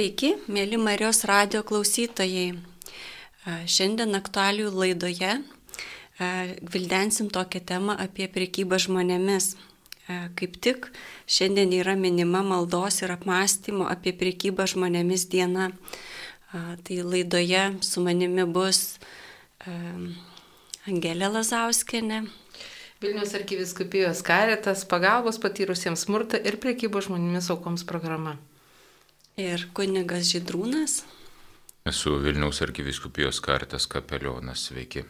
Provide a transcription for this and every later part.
Sveiki, mėly Marijos radio klausytojai. Šiandien aktualių laidoje vildensim tokią temą apie priekybą žmonėmis. Kaip tik šiandien yra minima maldos ir apmąstymo apie priekybą žmonėmis diena. Tai laidoje su manimi bus Angelė Lazauskienė. Vilnius arkiviskupijos karetas pagalbos patyrusiems smurtą ir priekybos žmonėmis aukoms programa ir kunigas Žydrūnas. Esu Vilniaus arkiviskupijos kartas kapelionas, sveiki.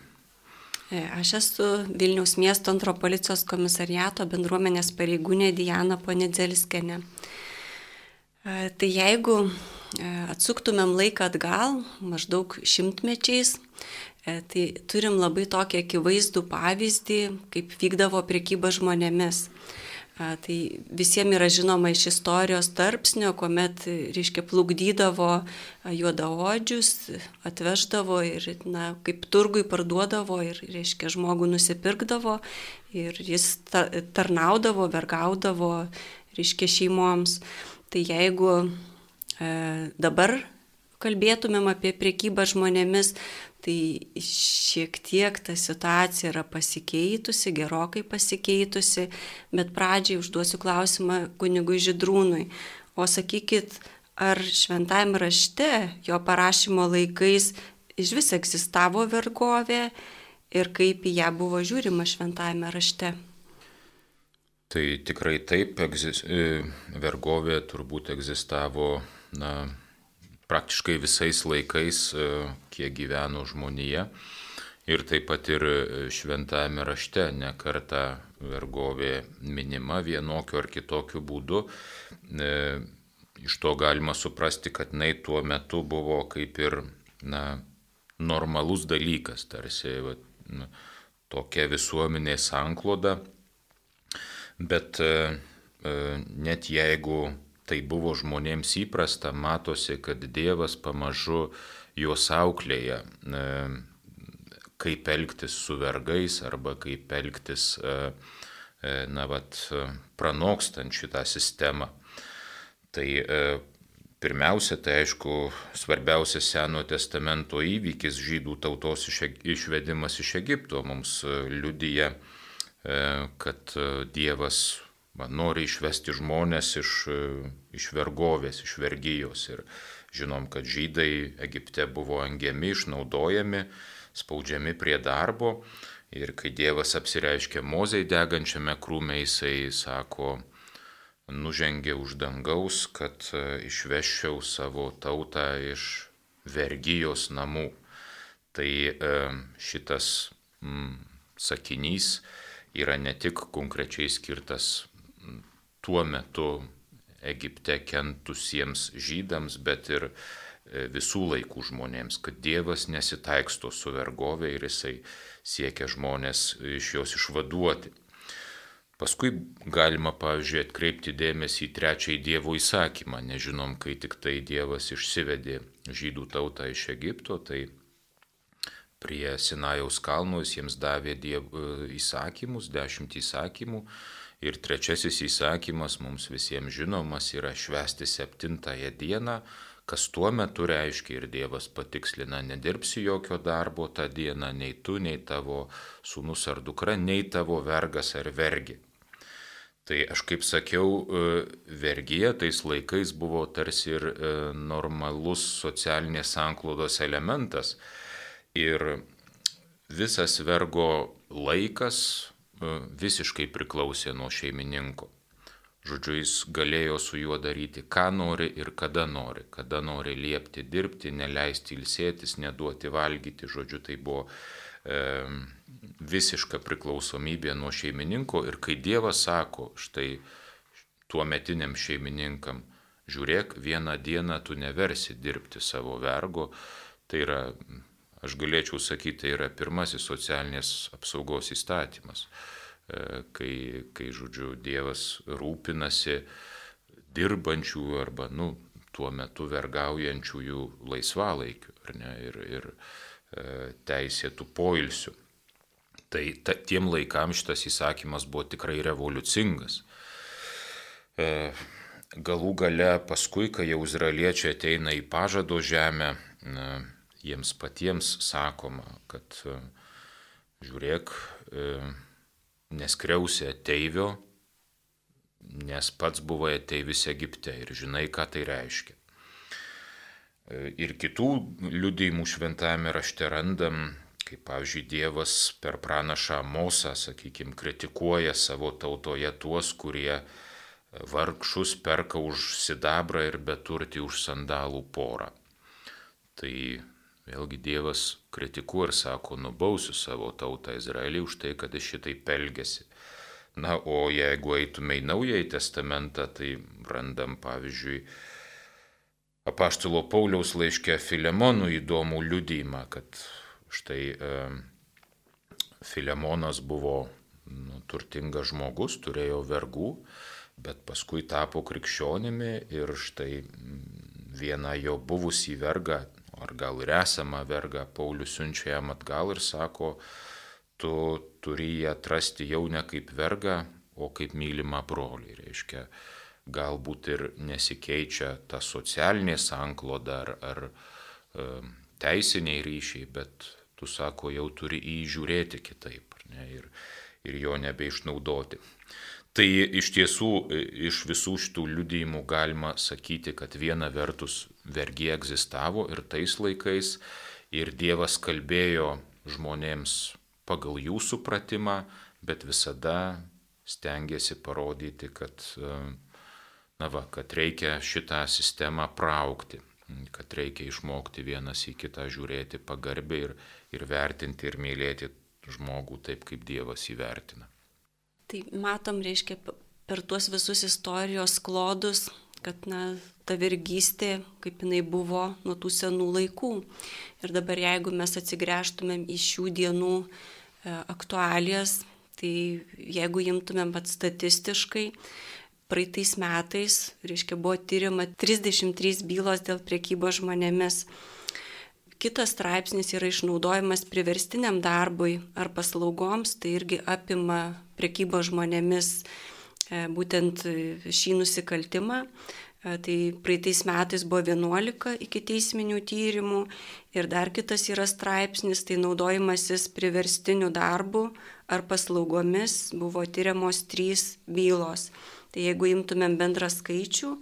E, aš esu Vilniaus miesto antro policijos komisariato bendruomenės pareigūnė Diana Ponidzeliskenė. E, tai jeigu e, atsuktumėm laiką atgal, maždaug šimtmečiais, tai turim labai tokį akivaizdų pavyzdį, kaip vykdavo priekyba žmonėmis. Tai visiems yra žinoma iš istorijos tarpsnio, kuomet, reiškia, plukdydavo juodaodžius, atveždavo ir, na, kaip turgui parduodavo ir, reiškia, žmogų nusipirkdavo ir jis tarnaudavo, vergaudavo, reiškia, šeimoms. Tai jeigu e, dabar kalbėtumėm apie priekybą žmonėmis, tai šiek tiek ta situacija yra pasikeitusi, gerokai pasikeitusi, bet pradžiai užduosiu klausimą kunigui Židrūnui. O sakykit, ar šventajame rašte, jo parašymo laikais, iš vis egzistavo vergovė ir kaip į ją buvo žiūrima šventajame rašte? Tai tikrai taip, egzis, e, vergovė turbūt egzistavo na, praktiškai visais laikais, e, kiek gyveno žmonija. Ir taip pat ir e, šventame rašte nekarta vergovė minima vienokiu ar kitokiu būdu. E, iš to galima suprasti, kad jinai tuo metu buvo kaip ir na, normalus dalykas, tarsi va, na, tokia visuomenė sankloda. Bet e, net jeigu tai buvo žmonėms įprasta, matosi, kad Dievas pamažu juos auklėja, e, kaip elgtis su vergais arba kaip elgtis, e, e, na, vat, pranokstant šitą sistemą. Tai pirmiausia, tai aišku, svarbiausias Senojo testamento įvykis žydų tautos išvedimas iš Egipto mums liudyja, kad Dievas nori išvesti žmonės iš, iš vergovės, iš vergyjos. Ir žinom, kad žydai Egipte buvo angiami, išnaudojami, spaudžiami prie darbo. Ir kai Dievas apsireiškė mozai degančiame krūme, jisai sako, nužengė už dangaus, kad išveščiau savo tautą iš vergyjos namų. Tai šitas mm, sakinys yra ne tik konkrečiai skirtas tuo metu Egipte kentusiems žydams, bet ir e, visų laikų žmonėms, kad Dievas nesitaiksto su vergovė ir jisai siekia žmonės iš jos išvaduoti. Paskui galima, pavyzdžiui, atkreipti dėmesį į trečiąjį Dievo įsakymą. Nežinom, kai tik tai Dievas išsivedė žydų tautą iš Egipto, tai prie Sinajaus kalno jis jiems davė diev, e, įsakymus, dešimt įsakymų Ir trečiasis įsakymas mums visiems žinomas yra švesti septintąją dieną, kas tuo metu reiškia ir Dievas patikslina, nedirbsi jokio darbo tą dieną, nei tu, nei tavo sūnus ar dukra, nei tavo vergas ar vergi. Tai aš kaip sakiau, e, vergyje tais laikais buvo tarsi ir e, normalus socialinės sanklodos elementas. Ir visas vergo laikas, visiškai priklausė nuo šeimininko. Žodžiu, jis galėjo su juo daryti, ką nori ir kada nori. Kada nori liepti dirbti, neleisti ilsėtis, neduoti valgyti. Žodžiu, tai buvo e, visiška priklausomybė nuo šeimininko. Ir kai Dievas sako, štai tuo metiniam šeimininkam, žiūrėk, vieną dieną tu neversi dirbti savo vergo, tai yra aš galėčiau sakyti, tai yra pirmasis socialinės apsaugos įstatymas, e, kai, kai žodžiu, Dievas rūpinasi dirbančių arba, nu, tuo metu vergaujančiųjų laisvalaikiu ne, ir, ir e, teisėtų poilsių. Tai ta, tiem laikam šitas įsakymas buvo tikrai revoliucingas. E, galų gale paskui, kai jau izraeliečiai ateina į pažado žemę, na, jiems patiems sakoma, kad žiūrėk, neskriausi ateivio, nes pats buvai ateivis Egipte ir žinai, ką tai reiškia. Ir kitų liudėjimų šventame rašte randam, kaip pavyzdžiui Dievas per pranašą Mosą, sakykime, kritikuoja savo tautoje tuos, kurie vargšus perka už sidabrą ir beturti už sandalų porą. Tai vėlgi Dievas kritikuoja ir sako, nubausiu savo tautą Izraelį už tai, kad jis šitai pelgėsi. Na, o jeigu eitume į Naująjį Testamentą, tai randam pavyzdžiui apaštalo Pauliaus laiškė Filemonų įdomų liudymą, kad štai e, Filemonas buvo nu, turtingas žmogus, turėjo vergų, bet paskui tapo krikščionimi ir štai vieną jo buvusį vergą, ar gal ir esamą vergą, Paulius siunčia jam atgal ir sako, tu turi jį atrasti jau ne kaip vergą, o kaip mylimą brolį. Reiškia, galbūt ir nesikeičia ta socialinė sankloda ar, ar e, teisiniai ryšiai, bet tu sako, jau turi įžiūrėti kitaip ne, ir, ir jo nebeišnaudoti. Tai iš tiesų iš visų šitų liudijimų galima sakyti, kad viena vertus vergija egzistavo ir tais laikais, ir Dievas kalbėjo žmonėms pagal jų supratimą, bet visada stengiasi parodyti, kad, na va, kad reikia šitą sistemą praukti, kad reikia išmokti vienas į kitą žiūrėti pagarbiai ir, ir vertinti ir mylėti žmogų taip, kaip Dievas įvertina. Tai matom, reiškia, per tuos visus istorijos klodus, kad na, ta vergystė, kaip jinai buvo nuo tų senų laikų. Ir dabar jeigu mes atsigręžtumėm į šių dienų E, aktualijas, tai jeigu imtumėm pat statistiškai, praeitais metais, reiškia, buvo tyrima 33 bylos dėl priekybos žmonėmis. Kitas straipsnis yra išnaudojimas priverstiniam darbui ar paslaugoms, tai irgi apima priekybos žmonėmis e, būtent šį nusikaltimą. E, tai praeitais metais buvo 11 iki teisminių tyrimų ir dar kitas yra straipsnis, tai naudojimasis priverstiniu darbu ar paslaugomis buvo tyriamos trys bylos. Tai jeigu imtumėm bendrą skaičių,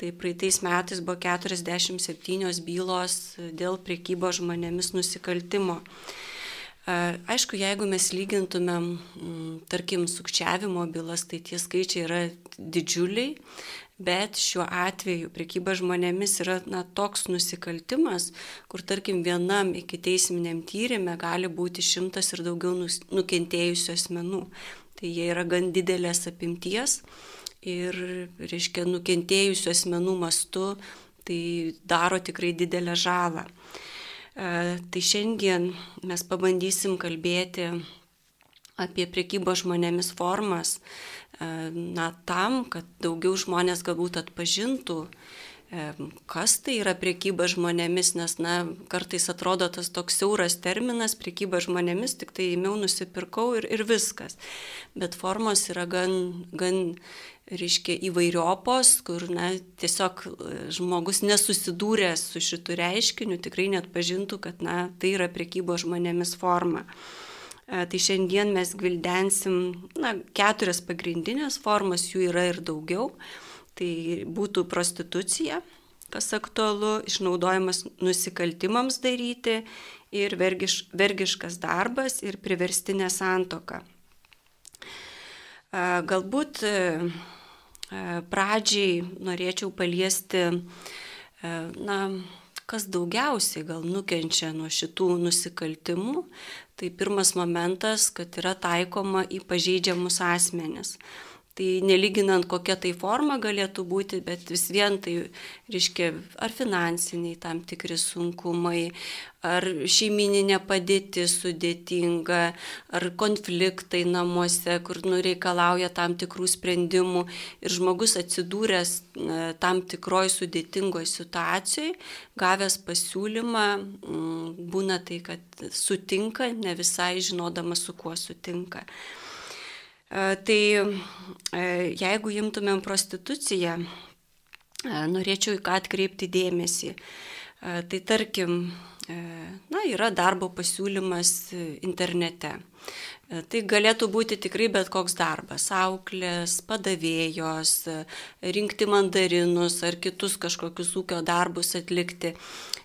tai praeitais metais buvo 47 bylos dėl priekybos žmonėmis nusikaltimo. E, aišku, jeigu mes lygintumėm, tarkim, sukčiavimo bylas, tai tie skaičiai yra didžiuliai, Bet šiuo atveju prekyba žmonėmis yra na, toks nusikaltimas, kur tarkim vienam iki teisminiam tyrimė gali būti šimtas ir daugiau nukentėjusių asmenų. Tai jie yra gan didelės apimties ir, reiškia, nukentėjusių asmenų mastu tai daro tikrai didelę žalą. E, tai šiandien mes pabandysim kalbėti apie priekybos žmonėmis formas, e, na, tam, kad daugiau žmonės galbūt atpažintų, e, kas tai yra priekyba žmonėmis, nes, na, kartais atrodo tas toks siauras terminas, priekyba žmonėmis, tik tai įmiau nusipirkau ir, ir viskas. Bet formos yra gan, gan reiškia, įvairiopos, kur, na, tiesiog e, žmogus nesusidūręs su šitu reiškiniu tikrai net pažintų, kad, na, tai yra priekybo žmonėmis forma. E, tai šiandien mes gvildensim na, keturias pagrindinės formas, jų yra ir daugiau. Tai būtų prostitucija, kas aktualu, išnaudojimas nusikaltimams daryti ir vergiš, vergiškas darbas ir priverstinė santoka. E, galbūt e, pradžiai norėčiau paliesti, na, kas daugiausiai gal nukenčia nuo šitų nusikaltimų, tai pirmas momentas, kad yra taikoma į pažeidžiamus asmenis. Tai neliginant kokia tai forma galėtų būti, bet vis vien tai reiškia ar finansiniai tam tikri sunkumai, ar šeimininė padėtis sudėtinga, ar konfliktai namuose, kur nureikalauja tam tikrų sprendimų ir žmogus atsidūręs tam tikroj sudėtingoj situacijai, gavęs pasiūlymą, būna tai, kad sutinka, ne visai žinodamas, su kuo sutinka. Tai jeigu imtumėm prostituciją, norėčiau į ką atkreipti dėmesį. Tai tarkim, na, yra darbo pasiūlymas internete. Tai galėtų būti tikrai bet koks darbas - auklės, padavėjos, rinkti mandarinus ar kitus kažkokius ūkio darbus atlikti.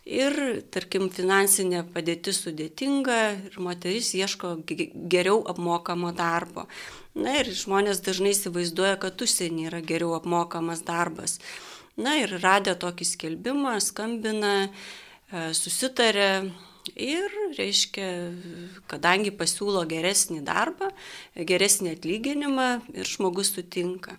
Ir, tarkim, finansinė padėtis sudėtinga ir moteris ieško geriau apmokamo darbo. Na ir žmonės dažnai įsivaizduoja, kad užsienį yra geriau apmokamas darbas. Na ir radę tokį skelbimą, skambina, e, susitarė ir, reiškia, kadangi pasiūlo geresnį darbą, geresnį atlyginimą ir žmogus sutinka.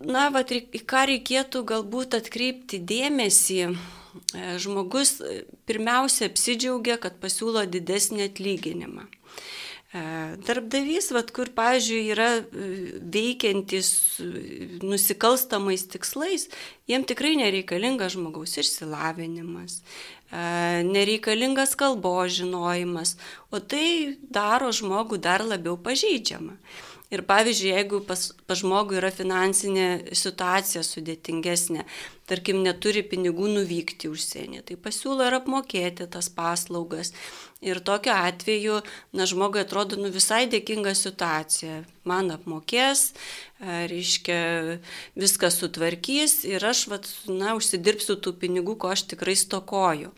E, na, va, į ką reikėtų galbūt atkreipti dėmesį, e, žmogus pirmiausia apsidžiaugia, kad pasiūlo didesnį atlyginimą. E, darbdavys, vat, kur, pavyzdžiui, yra e, veikiantis e, nusikalstamais tikslais, jiem tikrai nereikalingas žmogaus išsilavinimas, nereikalingas kalbos žinojimas, o tai daro žmogų dar labiau pažeidžiamą. Ir pavyzdžiui, jeigu pas, pas žmogų yra finansinė situacija sudėtingesnė, tarkim, neturi pinigų nuvykti užsienį, tai pasiūlo ir apmokėti tas paslaugas. Ir tokiu atveju, na, žmogui atrodo, nu, visai dėkinga situacija. Man apmokės, reiškia, viską sutvarkys ir aš, vat, na, užsidirbsiu tų pinigų, ko aš tikrai stokoju.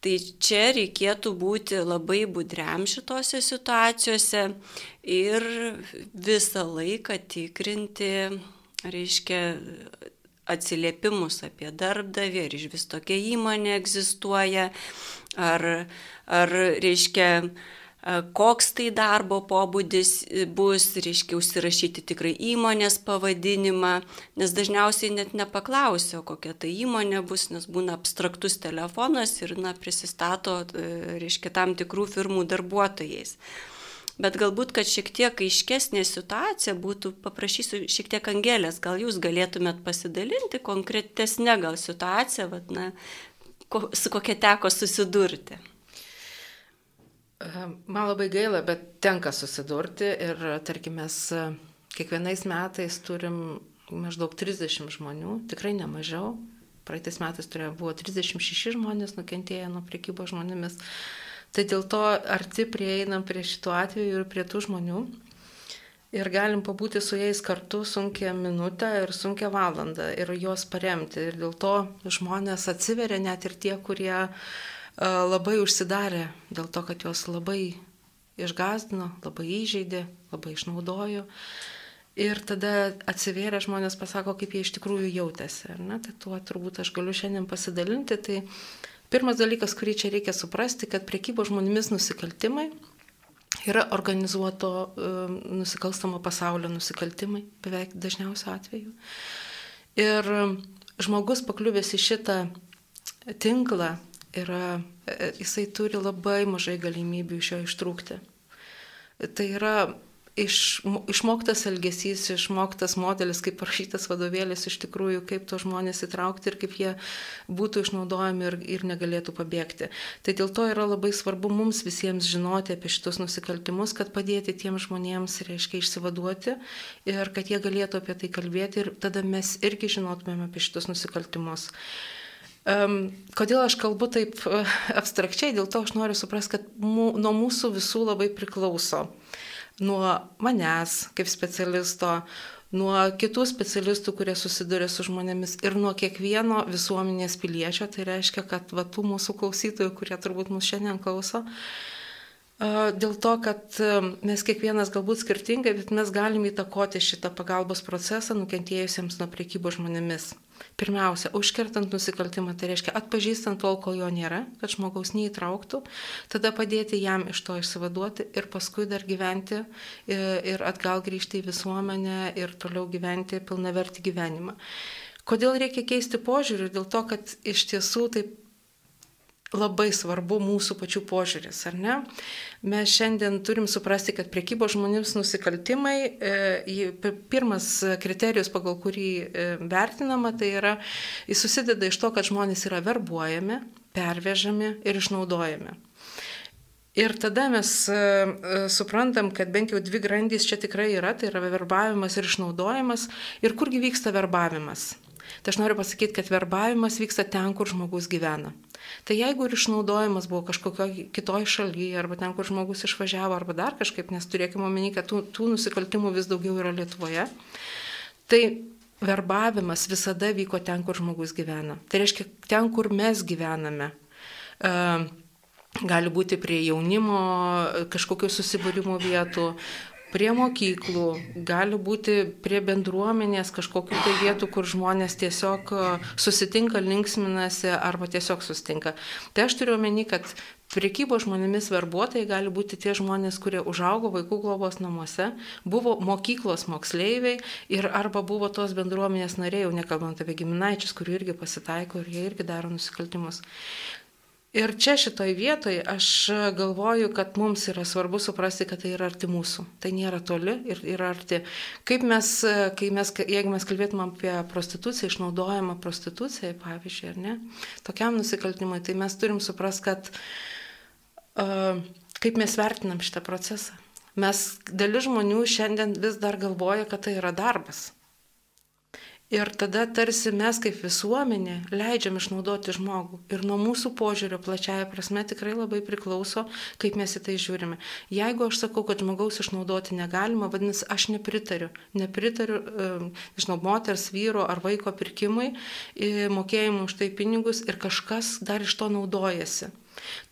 Tai čia reikėtų būti labai budriam šitose situacijose ir visą laiką tikrinti, reiškia, atsiliepimus apie darbdavį, ar iš vis tokia įmonė egzistuoja, ar, ar reiškia, koks tai darbo pobūdis bus, reiškia užsirašyti tikrai įmonės pavadinimą, nes dažniausiai net nepaklausiu, kokia tai įmonė bus, nes būna abstraktus telefonas ir na, prisistato, e, reiškia, tam tikrų firmų darbuotojais. Bet galbūt, kad šiek tiek aiškesnė situacija būtų, paprašysiu šiek tiek Angelės, gal jūs galėtumėt pasidalinti konkretesnė gal situacija, vat, na, ko, su kokia teko susidurti. Man labai gaila, bet tenka susidurti ir, tarkim, mes e, kiekvienais metais turim maždaug 30 žmonių, tikrai nemažiau. Praeitais metais turėjo, buvo 36 žmonės nukentėję nuo priekybo žmonėmis. Tai dėl to arti prieinam prie šitų atvejų ir prie tų žmonių. Ir galim pabūti su jais kartu sunkia minutę ir sunkia valandą ir juos paremti. Ir dėl to žmonės atsiveria net ir tie, kurie uh, labai užsidarė dėl to, kad juos labai išgazdino, labai įžeidė, labai išnaudojo. Ir tada atsivėrę žmonės pasako, kaip jie iš tikrųjų jautėsi. Tai tuo turbūt aš galiu šiandien pasidalinti. Tai pirmas dalykas, kurį čia reikia suprasti, kad priekybo žmonėmis nusikaltimai yra organizuoto uh, nusikalstamo pasaulio nusikaltimai, beveik dažniausiu atveju. Ir žmogus pakliuvęs į šitą tinklą yra, e, jisai turi labai mažai galimybių iš jo ištrūkti. Tai yra iš, išmoktas elgesys, išmoktas modelis, kaip parašytas vadovėlis iš tikrųjų, kaip to žmonės įtraukti ir kaip jie būtų išnaudojami ir, ir negalėtų pabėgti. Tai dėl to yra labai svarbu mums visiems žinoti apie šitus nusikaltimus, kad padėti tiems žmonėms, reiškia, išsivaduoti ir kad jie galėtų apie tai kalbėti ir tada mes irgi žinotumėm apie šitus nusikaltimus. Um, kodėl aš kalbu taip uh, abstrakčiai, dėl to aš noriu suprasti, kad mū, nuo mūsų visų labai priklauso. Nuo manęs kaip specialisto, nuo kitų specialistų, kurie susiduria su žmonėmis ir nuo kiekvieno visuomenės piliečio, tai reiškia, kad va, tų mūsų klausytojų, kurie turbūt mūsų šiandien klauso, uh, Dėl to, kad mes kiekvienas galbūt skirtingai, bet mes galime įtakoti šitą pagalbos procesą nukentėjusiems nuo priekybos žmonėmis. Pirmiausia, užkertant nusikaltimą, tai reiškia atpažįstant tol, kol jo nėra, kad žmogaus neįtrauktų, tada padėti jam iš to išsivaduoti ir paskui dar gyventi ir atgal grįžti į visuomenę ir toliau gyventi pilnavertį gyvenimą. Kodėl reikia keisti požiūrį? Dėl to, kad iš tiesų taip labai svarbu mūsų pačių požiūris, ar ne? Mes šiandien turim suprasti, kad priekybos žmonėms nusikaltimai, e, pirmas kriterijus, pagal kurį e, vertinama, tai yra, jis susideda iš to, kad žmonės yra verbuojami, pervežami ir išnaudojami. Ir tada mes uh, suprantam, kad bent jau dvi grandys čia tikrai yra, tai yra verbavimas ir išnaudojimas. Ir kurgi vyksta verbavimas? Tai aš noriu pasakyti, kad verbavimas vyksta ten, kur žmogus gyvena. Tai jeigu ir išnaudojimas buvo kažkokio kitoj šalyje, arba ten, kur žmogus išvažiavo, arba dar kažkaip, nes turėkime omeny, kad tų, tų nusikaltimų vis daugiau yra Lietuvoje, tai verbavimas visada vyko ten, kur žmogus gyvena. Tai reiškia, ten, kur mes gyvename. Uh, gali būti prie jaunimo kažkokių susibūrimų vietų, prie mokyklų, gali būti prie bendruomenės kažkokių tai vietų, kur žmonės tiesiog e, susitinka, linksminasi arba tiesiog susitinka. Tai aš turiu omeny, kad Priekybo žmonėmis verbuotojai gali būti tie žmonės, kurie užaugo vaikų globos namuose, buvo mokyklos moksleiviai ir arba buvo tos bendruomenės nariai, jau nekalbant apie giminaičius, kurių irgi pasitaiko ir jie irgi daro nusikaltimus. Ir čia šitoj vietoj aš galvoju, kad mums yra svarbu suprasti, kad tai yra arti mūsų. Tai nėra toli ir yra arti. Kaip mes, mes jeigu mes kalbėtumėm apie prostituciją, išnaudojamą prostituciją, pavyzdžiui, ar ne, tokiam nusikaltimui, tai mes turim suprasti, kad uh, kaip mes vertinam šitą procesą. Mes, dalis žmonių šiandien vis dar galvoja, kad tai yra darbas. Ir tada tarsi mes kaip visuomenė leidžiam išnaudoti žmogų. Ir nuo mūsų požiūrio plačiaja prasme tikrai labai priklauso, kaip mes į tai žiūrime. Jeigu aš sakau, kad žmogaus išnaudoti negalima, vadinasi, aš nepritariu. Nepritariu, žinau, moters, vyro ar vaiko pirkimui, mokėjimui už tai pinigus ir kažkas dar iš to naudojasi.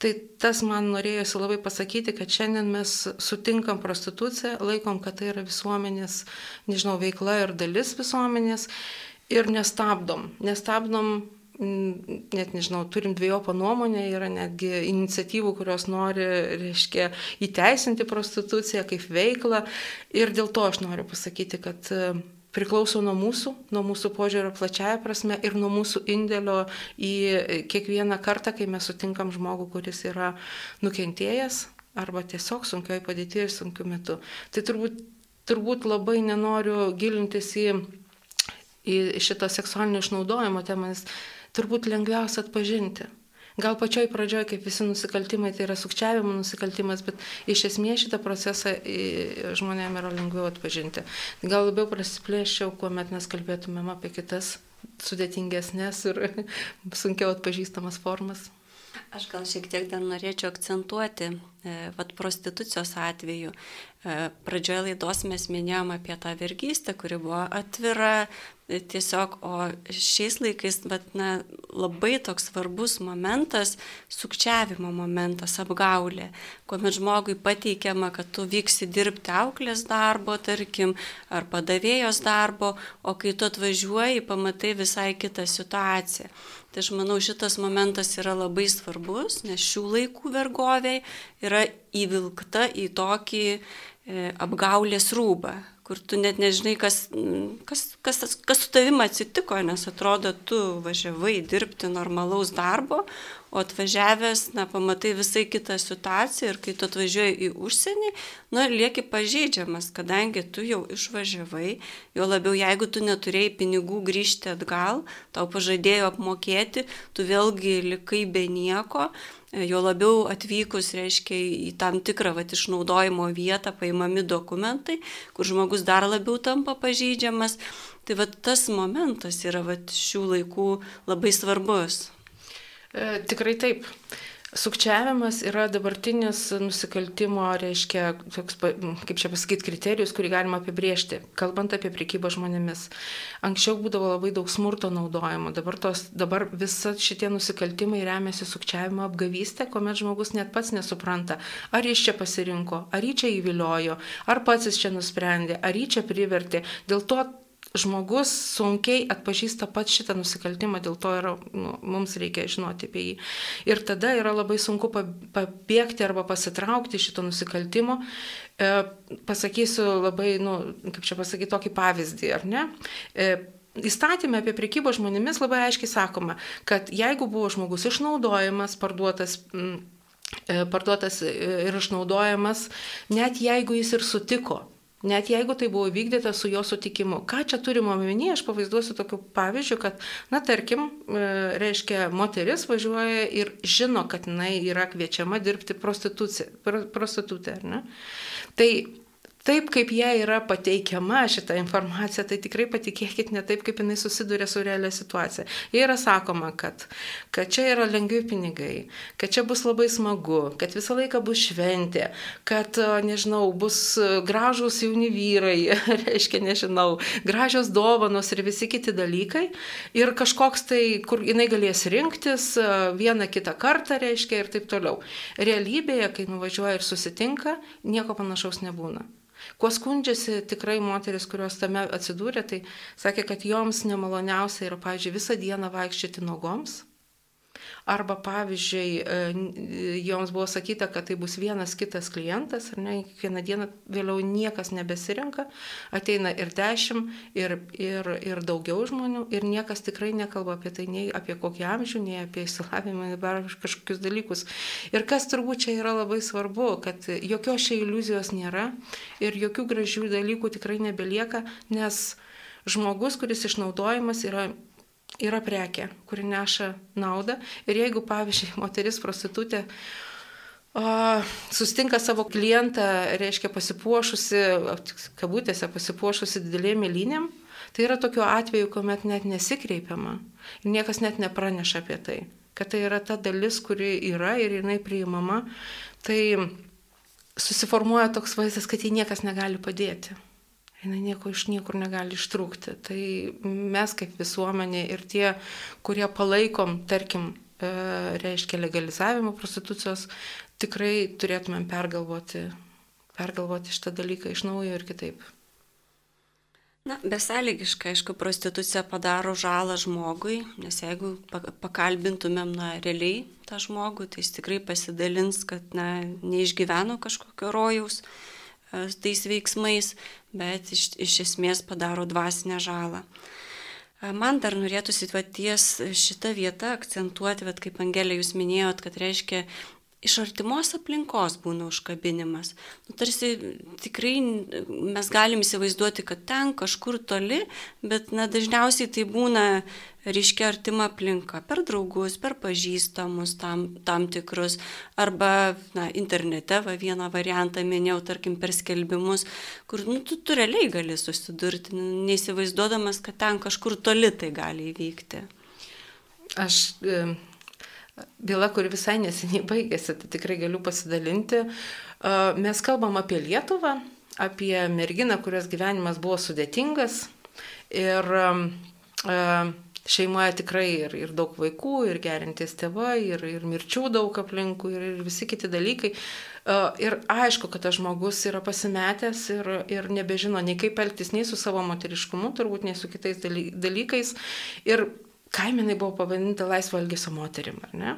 Tai tas man norėjosi labai pasakyti, kad šiandien mes sutinkam prostituciją, laikom, kad tai yra visuomenės, nežinau, veikla ir dalis visuomenės ir nestabdom. Nestabdom mm, net nežinau, turim dviejopą nuomonę, yra netgi iniciatyvų, kurios nori, reiškia, įteisinti prostituciją kaip veiklą. Ir dėl to aš noriu pasakyti, kad priklauso nuo mūsų, nuo mūsų požiūrio plačiaja prasme ir nuo mūsų indėlio į kiekvieną kartą, kai mes sutinkam žmogų, kuris yra nukentėjęs arba tiesiog sunkioj padėtyje ir sunkiu metu. Tai turbūt, turbūt labai nenoriu gilintis į, į šitą seksualinio išnaudojimo temą, nes turbūt lengviausia atpažinti. Gal pačioj pradžioj, kaip visi nusikaltimai, tai yra sukčiavimo nusikaltimas, bet iš esmės šitą procesą žmonėm yra lengviau atpažinti. Gal labiau prasiplėščiau, kuomet mes kalbėtumėm apie kitas sudėtingesnės ir sunkiau atpažįstamas formas. Aš gal šiek tiek dar norėčiau akcentuoti, e, vad prostitucijos atveju. E, pradžioje laidos mes minėjom apie tą vergystę, kuri buvo atvira, tiesiog, o šiais laikais, bet, na, labai toks svarbus momentas, sukčiavimo momentas, apgaulė, kuomet žmogui pateikiama, kad tu vyksi dirbti auklės darbo, tarkim, ar padavėjos darbo, o kai tu atvažiuoji, pamatai visai kitą situaciją. Tai aš manau, šitas momentas yra labai svarbus, nes šių laikų vergoviai yra įvilkta į tokį e, apgaulės rūbą, kur tu net nežinai, kas, kas, kas, kas su tavim atsitiko, nes atrodo, tu važiavai dirbti normalaus darbo, o atvažiavęs, na, pamatai visai kitą situaciją ir kai tu atvažiuoji į užsienį, na, lieki pažeidžiamas, kadangi tu jau išvažiavai, jo labiau jeigu tu neturėjai pinigų grįžti atgal, tau pažadėjo apmokėti, tu vėlgi likai be nieko, Jo labiau atvykus, reiškia, į tam tikrą vat, išnaudojimo vietą paimami dokumentai, kur žmogus dar labiau tampa pažeidžiamas. Tai vat, tas momentas yra vat, šių laikų labai svarbus. E, tikrai taip. Sukčiavimas yra dabartinis nusikaltimo, reiškia, toks, kaip čia pasakyti, kriterijus, kurį galima apibriežti, kalbant apie priekybą žmonėmis. Anksčiau būdavo labai daug smurto naudojimo, dabar, tos, dabar visa šitie nusikaltimai remiasi sukčiavimo apgavystę, kuomet žmogus net pats nesupranta, ar jis čia pasirinko, ar jį čia įviliojo, ar pats jis čia nusprendė, ar jį čia privertė. Dėl to žmogus sunkiai atpažįsta pat šitą nusikaltimą, dėl to yra, nu, mums reikia žinoti apie jį. Ir tada yra labai sunku pabėgti arba pasitraukti šito nusikaltimo. E, pasakysiu labai, nu, kaip čia pasakyti, tokį pavyzdį, ar ne? E, Įstatymė apie priekybą žmonėmis labai aiškiai sakoma, kad jeigu buvo žmogus išnaudojamas, parduotas, m, e, parduotas ir išnaudojamas, net jeigu jis ir sutiko Net jeigu tai buvo vykdyta su jo sutikimu. Ką čia turime omenyje, aš pavaizduosiu tokiu pavyzdžiu, kad, na, tarkim, e, reiškia, moteris važiuoja ir žino, kad jinai yra kviečiama dirbti prostitutė, ar ne? Tai taip, kaip jie yra pateikiama šitą informaciją, tai tikrai patikėkit ne taip, kaip jinai susiduria su realia situacija. Jie yra sakoma, kad, kad čia yra lengvi pinigai, kad čia bus labai smagu, kad visą laiką bus šventė, kad, nežinau, bus gražus jauni vyrai, reiškia, nežinau, gražios dovanos ir visi kiti dalykai. Ir kažkoks tai, kur jinai galės rinktis vieną kitą kartą, reiškia, ir taip toliau. Realybėje, kai nuvažiuoja ir susitinka, nieko panašaus nebūna. Kuo skundžiasi tikrai moteris, kurios tame atsidūrė, tai sakė, kad joms nemaloniausia yra, pavyzdžiui, visą dieną vaikščioti nuogoms Arba pavyzdžiui, e, joms buvo sakyta, kad tai bus vienas kitas klientas, ar ne, kiekvieną dieną vėliau niekas nebesirenka, ateina ir dešimt, ir, ir, ir daugiau žmonių, ir niekas tikrai nekalba apie tai, nei apie kokį amžių, nei apie įsilavinimą, nei kažkokius dalykus. Ir kas turbūt čia yra labai svarbu, kad jokios čia iliuzijos nėra ir jokių gražių dalykų tikrai nebelieka, nes žmogus, kuris išnaudojimas yra yra prekė, kuri neša naudą. Ir jeigu, pavyzdžiui, moteris prostitutė o, sustinka savo klientą, reiškia pasipuošusi, kabutėse pasipuošusi didelėm mėlynėm, tai yra tokiu atveju, kuomet net nesikreipiama ir niekas net nepraneša apie tai, kad tai yra ta dalis, kuri yra ir jinai priimama, tai susiformuoja toks vaizdas, kad jai niekas negali padėti jinai nieko iš niekur negali ištrūkti. Tai mes kaip visuomenė ir tie, kurie palaikom, tarkim, e, reiškia legalizavimo prostitucijos, tikrai turėtumėm pergalvoti, pergalvoti šitą dalyką iš naujo ir kitaip. Na, besąlygiškai, aišku, prostitucija padaro žalą žmogui, nes jeigu pakalbintumėm, na, realiai tą žmogų, tai jis tikrai pasidalins, kad, na, neišgyveno kažkokio rojaus, E, tais veiksmais, bet iš, iš esmės padaro dvasinę žalą. E, man dar norėtųsi ties šitą vietą akcentuoti, bet kaip Angelė jūs minėjot, kad reiškia iš artimos aplinkos būna užkabinimas. Nu, tarsi tikrai mes galim įsivaizduoti, kad ten kažkur toli, bet na, dažniausiai tai būna ryškia artima aplinka per draugus, per pažįstamus tam, tam tikrus, arba na, internete va, vieną variantą minėjau, tarkim, per skelbimus, kur nu, tu, tu realiai gali susidurti, neįsivaizduodamas, kad ten kažkur toli tai gali įvykti. Aš byla, kuri visai neseniai baigėsi, tai tikrai galiu pasidalinti. Mes kalbam apie Lietuvą, apie merginą, kurios gyvenimas buvo sudėtingas ir šeimoje tikrai ir, ir daug vaikų, ir gerintis tėvai, ir, ir mirčių daug aplinkų, ir, ir visi kiti dalykai. Ir aišku, kad tas žmogus yra pasimetęs ir, ir nebežino nei kaip elgtis, nei su savo moteriškumu, turbūt nei su kitais dalykais. Ir kaiminai buvo pavadinta laisvo elgesio moterim, ar ne?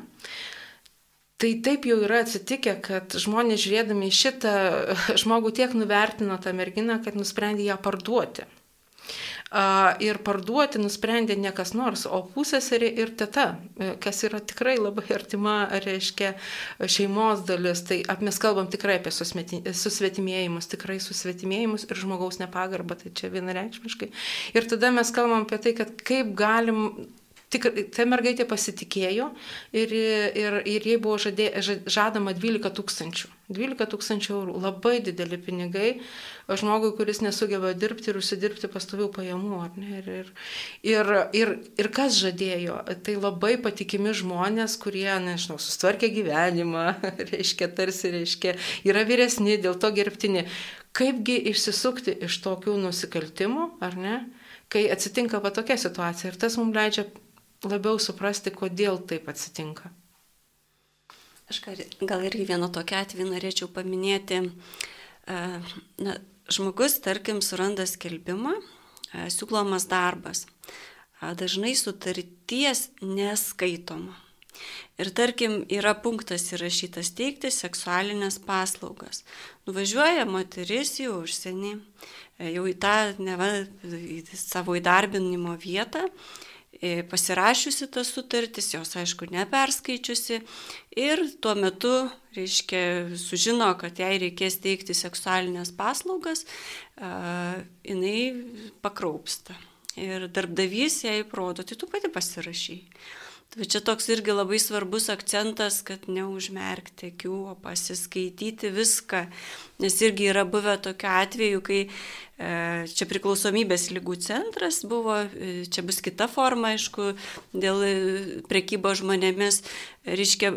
Tai taip jau yra atsitikę, kad žmonės žiūrėdami šitą žmogų tiek nuvertino tą merginą, kad nusprendė ją parduoti. Ir parduoti nusprendė ne kas nors, o pusėserė ir teta, kas yra tikrai labai artima, reiškia, šeimos dalis. Tai mes kalbam tikrai apie susvetimėjimus, tikrai susvetimėjimus ir žmogaus nepagarbą, tai čia vienareikšmiškai. Ir tada mes kalbam apie tai, kad kaip galim Tik ta mergaitė pasitikėjo ir, ir, ir jai buvo žadė, žadama 12 tūkstančių. 12 tūkstančių eurų. Labai dideli pinigai žmogui, kuris nesugeba dirbti ir užsidirbti pastovių pajamų. Ir, ir, ir, ir, ir kas žadėjo? Tai labai patikimi žmonės, kurie, nežinau, sustvarkė gyvenimą, reiškia, tarsi, reiškia, yra vyresni, dėl to gerbtini. Kaipgi išsisukti iš tokių nusikaltimų, ar ne? Kai atsitinka va tokia situacija ir tas mums leidžia labiau suprasti, kodėl taip atsitinka. Aš gal irgi vieną tokią atvejį norėčiau paminėti. E, na, žmogus, tarkim, suranda skelbimą, e, siūlomas darbas. Dažnai sutarties neskaitoma. Ir tarkim, yra punktas įrašytas teikti seksualinės paslaugas. Nuvažiuoja moteris į užsienį, e, jau į tą neva, į savo įdarbinimo vietą e, pasirašiusi tas sutartis, jos aišku neperskaičiusi ir tuo metu, reiškia, sužino, kad jai reikės teikti seksualinės paslaugas, jinai pakraupsta. Ir darbdavys jai rodo, tai tu pati pasirašy. Tai čia toks irgi labai svarbus akcentas, kad neužmerkti akių, o pasiskaityti viską. Nes irgi yra buvę tokiu atveju, kai e, čia priklausomybės lygų centras buvo, e, čia bus kita forma, aišku, dėl e, prekybo žmonėmis, reiškia,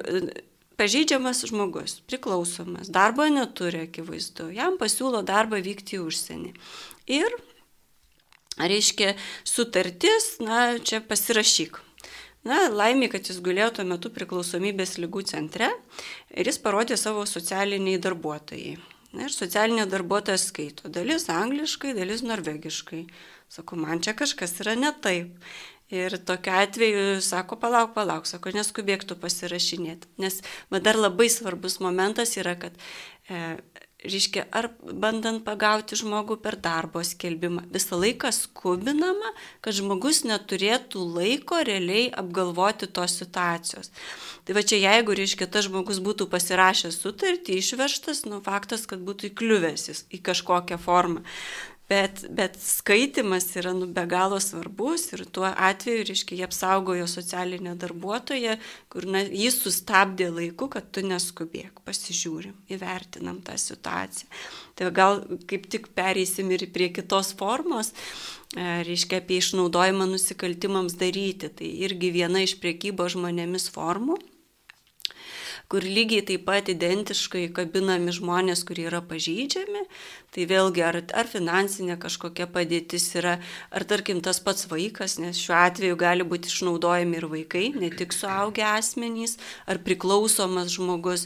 pažeidžiamas žmogus, priklausomas, darbo neturi akivaizdu, jam pasiūlo darbą vykti į užsienį. Ir, reiškia, sutartis, na, čia pasirašyk Na, laimė, kad jis gulėjo tuo metu priklausomybės lygų centre ir jis parodė savo socialiniai darbuotojai. Na, ir socialinė darbuotoja skaito dalis angliškai, dalis norvegiškai. Sako, man čia kažkas yra ne taip. Ir tokiu atveju sako, palauk, palauk, sako, neskubėktų pasirašinėti. Nes va, dar labai svarbus momentas yra, kad e, reiškia, ar bandant pagauti žmogų per darbo skelbimą, visą laiką skubinama, kad žmogus neturėtų laiko realiai apgalvoti tos situacijos. Tai va čia jeigu, reiškia, tas žmogus būtų pasirašęs sutartį, išvežtas, nu faktas, kad būtų įkliuvęs į kažkokią formą. Bet, bet skaitimas yra nu, be galo svarbus ir tuo atveju, reiškia, jie apsaugojo socialinę darbuotoją, kur na, jis sustabdė laiku, kad tu neskubėk, pasižiūrim, įvertinam tą situaciją. Tai gal kaip tik pereisim ir prie kitos formos, e, reiškia, apie išnaudojimą nusikaltimams daryti. Tai irgi viena iš priekybo žmonėmis formų kur lygiai taip pat identiškai kabinami žmonės, kurie yra pažydžiami. Tai vėlgi, ar, ar finansinė kažkokia padėtis yra, ar tarkim tas pats vaikas, nes šiuo atveju gali būti išnaudojami ir vaikai, ne tik suaugę asmenys, ar priklausomas žmogus.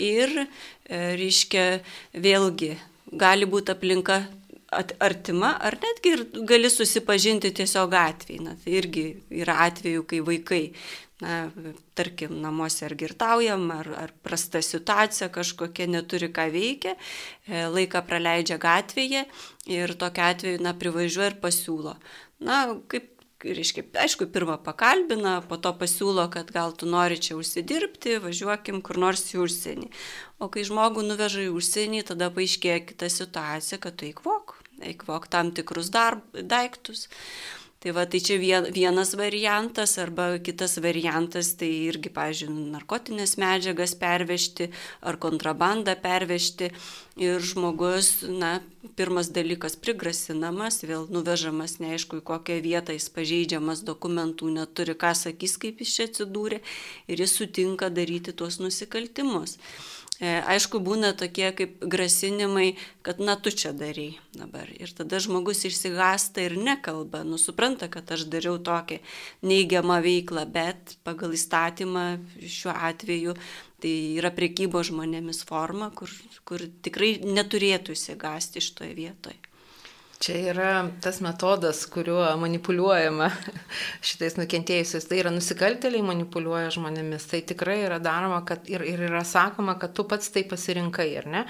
Ir, e, reiškia, vėlgi, gali būti aplinka artima, ar netgi ir gali susipažinti tiesiog atvejai. Na, tai irgi yra atveju, kai vaikai na, tarkim, namuose ar girtaujam, ar, ar prasta situacija kažkokia neturi ką veikia, e, laiką praleidžia gatvėje ir tokia atveju, na, privažiuoja ir pasiūlo. Na, kaip, reiškia, aišku, pirmą pakalbina, po to pasiūlo, kad gal tu nori čia užsidirbti, važiuokim kur nors į užsienį. O kai žmogų nuveža į užsienį, tada paaiškėja kita situacija, kad tu eikvok, eikvok tam tikrus darb, daiktus. Tai va, tai čia vienas variantas, arba kitas variantas, tai irgi, pažiūrėjau, narkotinės medžiagas pervežti ar kontrabandą pervežti. Ir žmogus, na, pirmas dalykas prigrasinamas, vėl nuvežamas neaišku į kokią vietą, jis pažeidžiamas dokumentų, neturi ką sakys, kaip jis čia atsidūrė ir jis sutinka daryti tuos nusikaltimus. E, aišku, būna tokie kaip grasinimai, kad na tu čia darai dabar. Ir tada žmogus išsigasta ir nekalba, nusupranta, kad aš dariau tokią neigiamą veiklą, bet pagal įstatymą šiuo atveju tai yra priekybo žmonėmis forma, kur, kur tikrai neturėtų įsigasti iš toje vietoje. Čia yra tas metodas, kuriuo manipuliuojama šitais nukentėjusiais. Tai yra nusikaltėliai manipuliuoja žmonėmis. Tai tikrai yra daroma kad, ir, ir yra sakoma, kad tu pats tai pasirinkai, ar ne?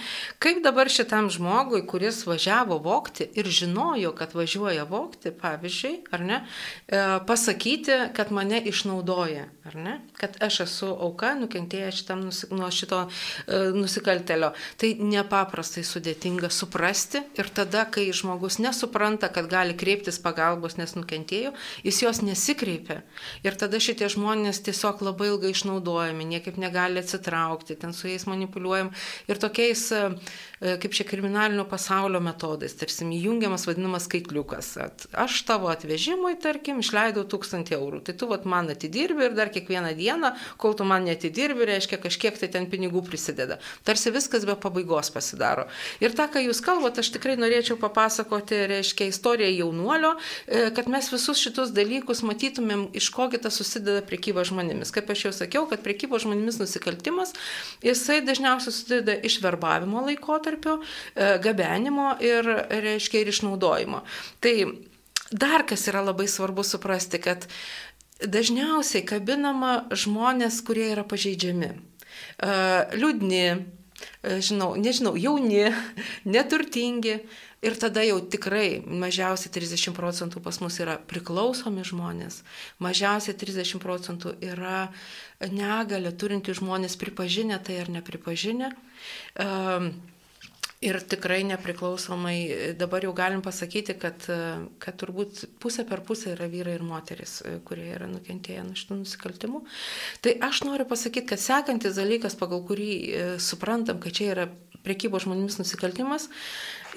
Kaip dabar šitam žmogui, kuris važiavo vokti ir žinojo, kad važiuoja vokti, pavyzdžiui, ar ne, e, pasakyti, kad mane išnaudoja, ar ne? Kad aš esu auka, nukentėjęs šitam nuo šito e, nusikaltelio. Tai nepaprastai sudėtinga suprasti ir tada, kai žmogus nesupranta, kad gali kreiptis pagalbos, nes nukentėjo, jis jos nesikreipia. Ir tada šitie žmonės tiesiog labai ilgai išnaudojami, niekaip negali atsitraukti, ten su jais manipuliuojam. Ir tokiais, e, kaip čia kriminalinio pasaulio metodais, tarsi įjungiamas vadinamas skaitliukas. At, aš tavo atvežimui, tarkim, išleidau tūkstantį eurų. Tai tu vat, man atidirbi ir dar kiekvieną dieną, kol tu man netidirbi, reiškia kažkiek tai ten pinigų prisideda. Tarsi viskas be pabaigos pasidaro. Ir tą, ką jūs kalbate, aš tikrai norėčiau papasakoti pasakoti, reiškia, istoriją jaunuolio, e, kad mes visus šitus dalykus matytumėm, iš kogi tas susideda priekyba žmonėmis. Kaip aš jau sakiau, kad priekybo žmonėmis nusikaltimas, jisai dažniausiai susideda iš verbavimo laikotarpio, e, gabenimo ir, reiškia, ir išnaudojimo. Tai dar kas yra labai svarbu suprasti, kad dažniausiai kabinama žmonės, kurie yra pažeidžiami. E, liūdni, žinau, nežinau, jauni, neturtingi. Ir tada jau tikrai mažiausiai 30 procentų pas mus yra priklausomi žmonės, mažiausiai 30 procentų yra negalę turinti žmonės pripažinę tai ar nepripažinę. Um, Ir tikrai nepriklausomai, dabar jau galim pasakyti, kad, kad turbūt pusė per pusę yra vyrai ir moteris, kurie yra nukentėję nuo šitų nusikaltimų. Tai aš noriu pasakyti, kad sekantis dalykas, pagal kurį e, suprantam, kad čia yra priekybo žmonėmis nusikaltimas,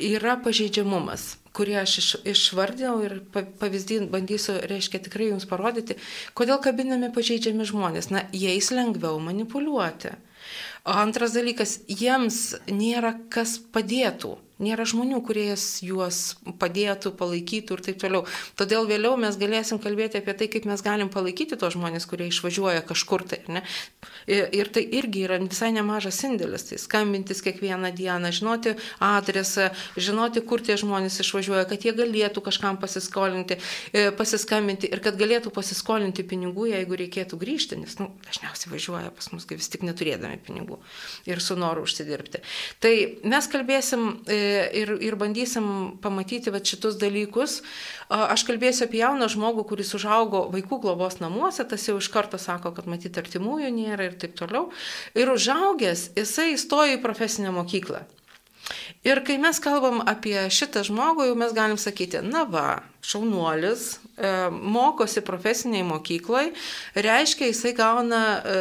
yra pažeidžiamumas kurį aš iš, išvardinau ir pavyzdį bandysiu, reiškia, tikrai jums parodyti, kodėl kabinami pažeidžiami žmonės. Na, jais lengviau manipuliuoti. Antras dalykas, jiems nėra kas padėtų. Nėra žmonių, kurie juos padėtų, palaikytų ir taip toliau. Todėl vėliau mes galėsim kalbėti apie tai, kaip mes galim palaikyti tos žmonės, kurie išvažiuoja kažkur tai. Ne? Ir tai irgi yra visai nemažas indėlis. Tai skambintis kiekvieną dieną, žinoti adresą, žinoti, kur tie žmonės išvažiuoja, kad jie galėtų kažkam pasiskolinti, e, pasiskambinti ir kad galėtų pasiskolinti pinigų, jeigu reikėtų grįžti, nes nu, dažniausiai važiuoja pas mus vis tik neturėdami pinigų ir su noru užsidirbti. Tai mes kalbėsim e, ir, ir bandysim pamatyti va, šitus dalykus. Aš kalbėsiu apie jauną žmogų, kuris užaugo vaikų globos namuose, tas jau iš karto sako, kad matyti artimųjų nėra ir taip toliau. Ir užaugęs, jisai įstojo į profesinę mokyklą. Ir kai mes kalbam apie šitą žmogų, jau mes galim sakyti, na va, šaunuolis, e, mokosi profesiniai mokyklai, reiškia, jisai gauna e,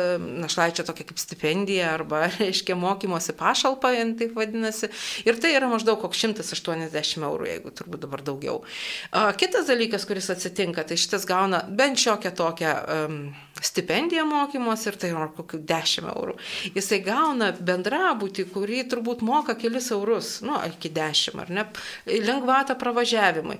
našlaičio tokia kaip stipendija arba, reiškia, mokymosi pašalpa, taip vadinasi. Ir tai yra maždaug koks 180 eurų, jeigu turbūt dabar daugiau. Kitas dalykas, kuris atsitinka, tai šitas gauna bent šiokią tokią stipendiją mokymosi ir tai yra kokių 10 eurų. Jisai gauna bendrabūtį, kurį turbūt moka kelis eurus, nu, iki 10 ar ne, lengvatą pravažiavimui.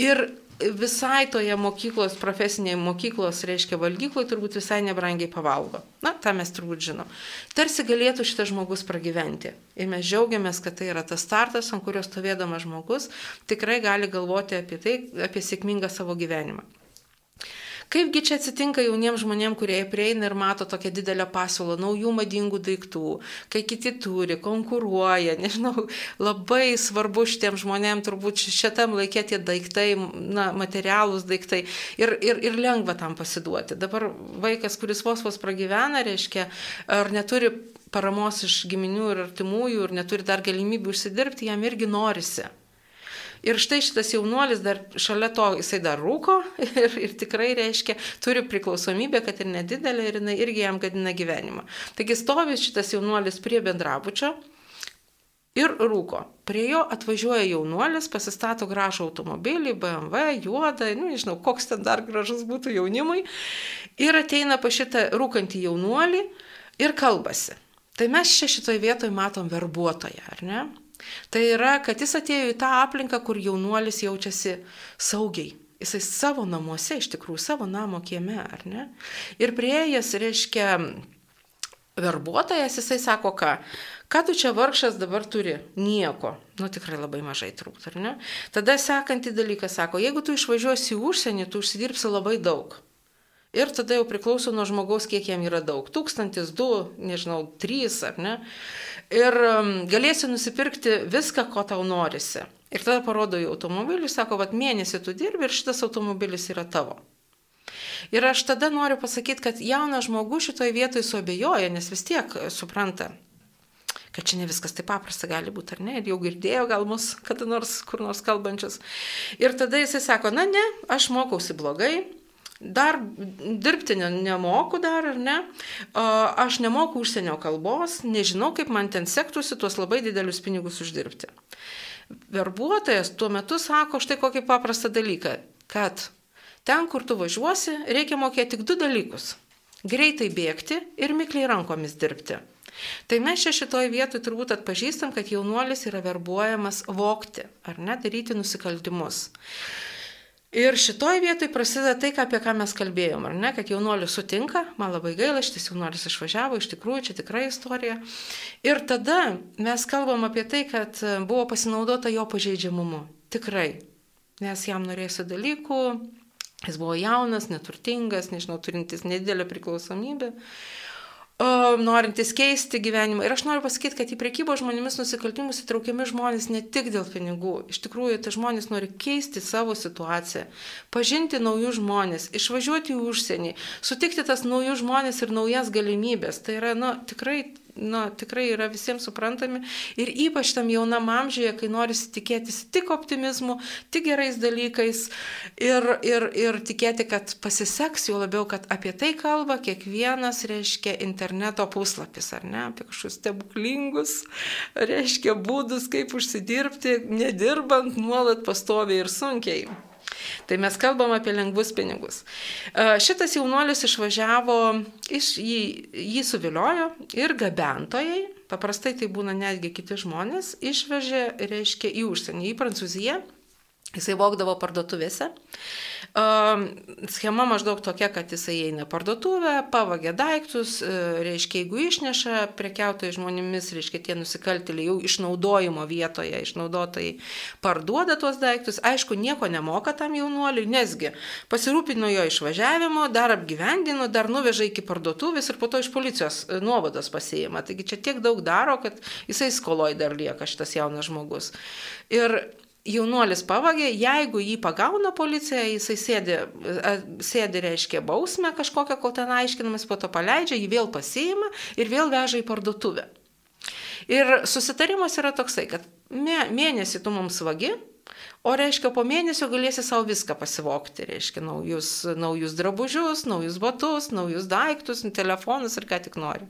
Ir visai toje mokyklos, profesinėje mokyklos, reiškia valgykloje, turbūt visai nebrangiai pavalgo. Na, tą mes turbūt žinom. Tarsi galėtų šitas žmogus pragyventi. Ir mes džiaugiamės, kad tai yra tas startas, ant kurio stovėdamas žmogus tikrai gali galvoti apie tai, apie sėkmingą savo gyvenimą. Kaipgi čia atsitinka jauniems žmonėms, kurie prieina ir mato tokią didelę pasiūlą naujų madingų daiktų, kai kiti turi, konkuruoja, nežinau, labai svarbu šitiems žmonėms turbūt šitam laikė tie daiktai, na, materialūs daiktai ir, ir, ir lengva tam pasiduoti. Dabar vaikas, kuris vos vos pragyvena, reiškia, ar neturi paramos iš giminių ir artimųjų ir neturi dar galimybių užsidirbti, jam irgi norisi. Ir štai šitas jaunuolis dar šalia to, jisai dar rūko ir, ir tikrai reiškia, turi priklausomybę, kad ir nedidelė, ir jinai irgi jam gadina gyvenimą. Taigi stovi šitas jaunuolis prie bendrabučio ir rūko. Prie jo atvažiuoja jaunuolis, pasistato gražų automobilį, BMW, juodą, nu, nežinau, koks ten dar gražus būtų jaunimui, ir ateina pa šitą rūkantį jaunuolį ir kalbasi. Tai mes čia šitoje vietoje matom verbuotoją, ar ne? Tai yra, kad jis atėjo į tą aplinką, kur jaunuolis jaučiasi saugiai. Jisai savo namuose, iš tikrųjų, savo namo kieme, ar ne? Ir prieėjęs, reiškia, verbuotojas, jisai sako, ką, ką tu čia vargšas dabar turi? Nieko. Nu tikrai labai mažai turbūt, ar ne? Tada sekantį dalyką sako, jeigu tu išvažiuosi į užsienį, tu užsidirbsi labai daug. Ir tada jau priklauso nuo žmogaus, kiek jam yra daug. Tūkstantis, du, nežinau, trys ar ne ir um, galėsi nusipirkti viską, ko tau norisi. Ir tada parodo į automobilį, sako, vad mėnesį tu dirbi ir šitas automobilis yra tavo. Ir aš tada noriu pasakyti, kad jaunas žmogus šitoje vietoje suabejoja, nes vis tiek supranta, kad čia ne viskas taip paprasta gali būti, ar ne, ir jau girdėjo gal mus kada nors, kur nors kalbančius. Ir tada jisai sako, na ne, aš mokausi blogai, Dar dirbti nemoku dar, ar ne? Aš nemoku užsienio kalbos, nežinau, kaip man ten sektųsi tuos labai didelius pinigus uždirbti. Verbuotojas tuo metu sako štai kokį paprastą dalyką, kad ten, kur tu važiuosi, reikia mokėti tik du dalykus - greitai bėgti ir mikliai rankomis dirbti. Tai mes čia šitoje vietoje turbūt atpažįstam, kad jaunuolis yra verbuojamas vokti ar net daryti nusikaltimus. Ir šitoj vietoj prasideda tai, apie ką mes kalbėjom, ar ne, kad jaunuolis sutinka, man labai gaila, šitas jaunuolis išvažiavo, iš tikrųjų, čia tikra istorija. Ir tada mes kalbam apie tai, kad buvo pasinaudota jo pažeidžiamumu. Tikrai. Nes jam norėjusi dalykų, jis buvo jaunas, neturtingas, nežinau, turintis nedidelę priklausomybę. Norintys keisti gyvenimą. Ir aš noriu pasakyti, kad į priekybą žmonėmis nusikaltimus įtraukiami žmonės ne tik dėl pinigų. Iš tikrųjų, tai žmonės nori keisti savo situaciją, pažinti naujus žmonės, išvažiuoti į užsienį, sutikti tas naujus žmonės ir naujas galimybės. Tai yra, na, tikrai nu, tikrai yra visiems suprantami ir ypač tam jaunam amžiuje, kai norisi tikėtis tik optimizmu, tik gerais dalykais ir, ir, ir tikėti, kad pasiseks, jau labiau, kad apie tai kalba kiekvienas, reiškia, interneto puslapis, ar ne, apie kažkokius stebuklingus, reiškia, būdus, kaip užsidirbti, nedirbant nuolat pastoviai ir sunkiai. Tai mes kalbam apie lengvus pinigus. Šitas jaunuolis išvažiavo, iš, jį, jį suviliojo ir gabentojai, paprastai tai būna netgi kiti žmonės, išvežė, reiškia, į užsienį, į Prancūziją. Jisai vokdavo parduotuvėse Schema maždaug tokia, kad jisai eina parduotuvę, pavagia daiktus, e, reiškia, jeigu išneša prekiautojai žmonėmis, reiškia, tie nusikaltėliai jau išnaudojimo vietoje, išnaudotojai parduoda tuos daiktus, aišku, nieko nemoka tam jaunuoliui, nesgi pasirūpino jo išvažiavimo, dar apgyvendino, dar nuveža iki parduotuvės ir po to iš policijos e, nuovados pasiima. Taigi čia tiek daug daro, kad jisai skoloj dar lieka šitas jaunas žmogus. Ir jaunuolis pavagė, jeigu jį pagauna policija, jisai sėdi, sėdi reiškia bausmę kažkokią, kol ten aiškinamas, po to paleidžia, jį vėl pasiima ir vėl veža į parduotuvę. Ir susitarimas yra toksai, kad mėnesį tu mums vagi, o reiškia po mėnesio galėsi savo viską pasivokti, reiškia naujus, naujus drabužius, naujus batus, naujus daiktus, telefonus ir ką tik nori.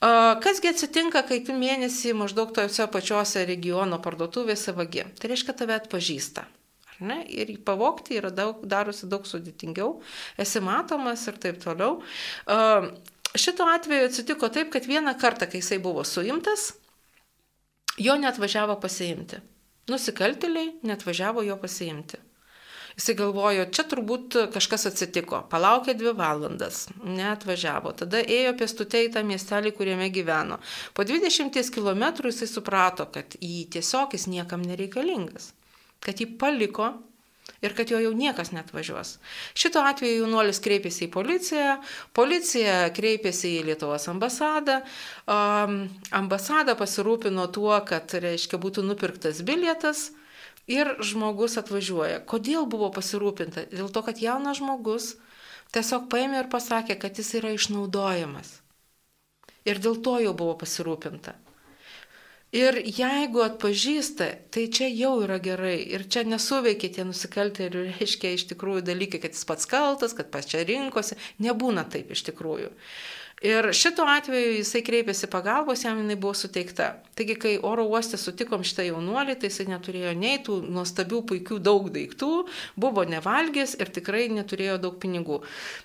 Kasgi atsitinka, kai tu mėnesį maždaug tojose pačiose regiono parduotuvėse vagi? Tai reiškia, tave atpažįsta. Ne? Ir jį pavokti yra daug, darosi daug sudėtingiau, esi matomas ir taip toliau. Šito atveju atsitiko taip, kad vieną kartą, kai jisai buvo suimtas, jo net važiavo pasiimti. Nusikaltėliai net važiavo jo pasiimti. Jisai galvojo, čia turbūt kažkas atsitiko. Palaukė dvi valandas, neatvažiavo. Tada ėjo pėstute į tą miestelį, kuriame gyveno. Po 20 km jisai suprato, kad jį tiesiog jis niekam nereikalingas. Kad jį paliko ir kad jo jau niekas net važiuos. Šito atveju jaunuolis kreipėsi į policiją, policija kreipėsi į Lietuvos ambasadą, um, ambasada pasirūpino tuo, kad, reiškia, būtų nupirktas bilietas, ir žmogus atvažiuoja. Kodėl buvo pasirūpinta? Dėl to, kad jaunas žmogus tiesiog paėmė ir pasakė, kad jis yra išnaudojamas. Ir dėl to jau buvo pasirūpinta. Ir jeigu atpažįsta, tai čia jau yra gerai. Ir čia nesuveikia tie nusikaltėlių, reiškia iš tikrųjų dalykai, kad jis pats kaltas, kad pats čia rinkosi. Nebūna taip iš tikrųjų. Ir šituo atveju jisai kreipėsi pagalbos, jam jinai buvo suteikta. Taigi, kai oro uoste sutikom šitą jaunuolį, tai jisai neturėjo nei tų nuostabių, puikių daug daiktų, buvo nevalgęs ir tikrai neturėjo daug pinigų.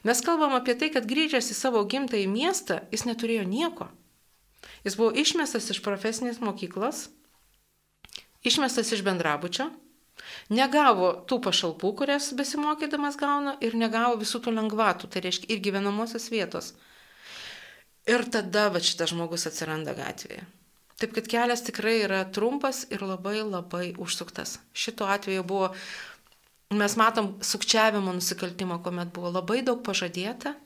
Mes kalbam apie tai, kad grįžęs į savo gimtąjį miestą, jis neturėjo nieko. Jis buvo išmestas iš profesinės mokyklos, išmestas iš bendrabučio, negavo tų pašalpų, kurias besimokydamas gauna ir negavo visų tų lengvatų, tai reiškia ir gyvenamosios vietos. Ir tada va šitas žmogus atsiranda gatvėje. Taip kad kelias tikrai yra trumpas ir labai labai užsuktas. Šito atveju buvo, mes matom sukčiavimo nusikaltimą, kuomet buvo labai daug pažadėta,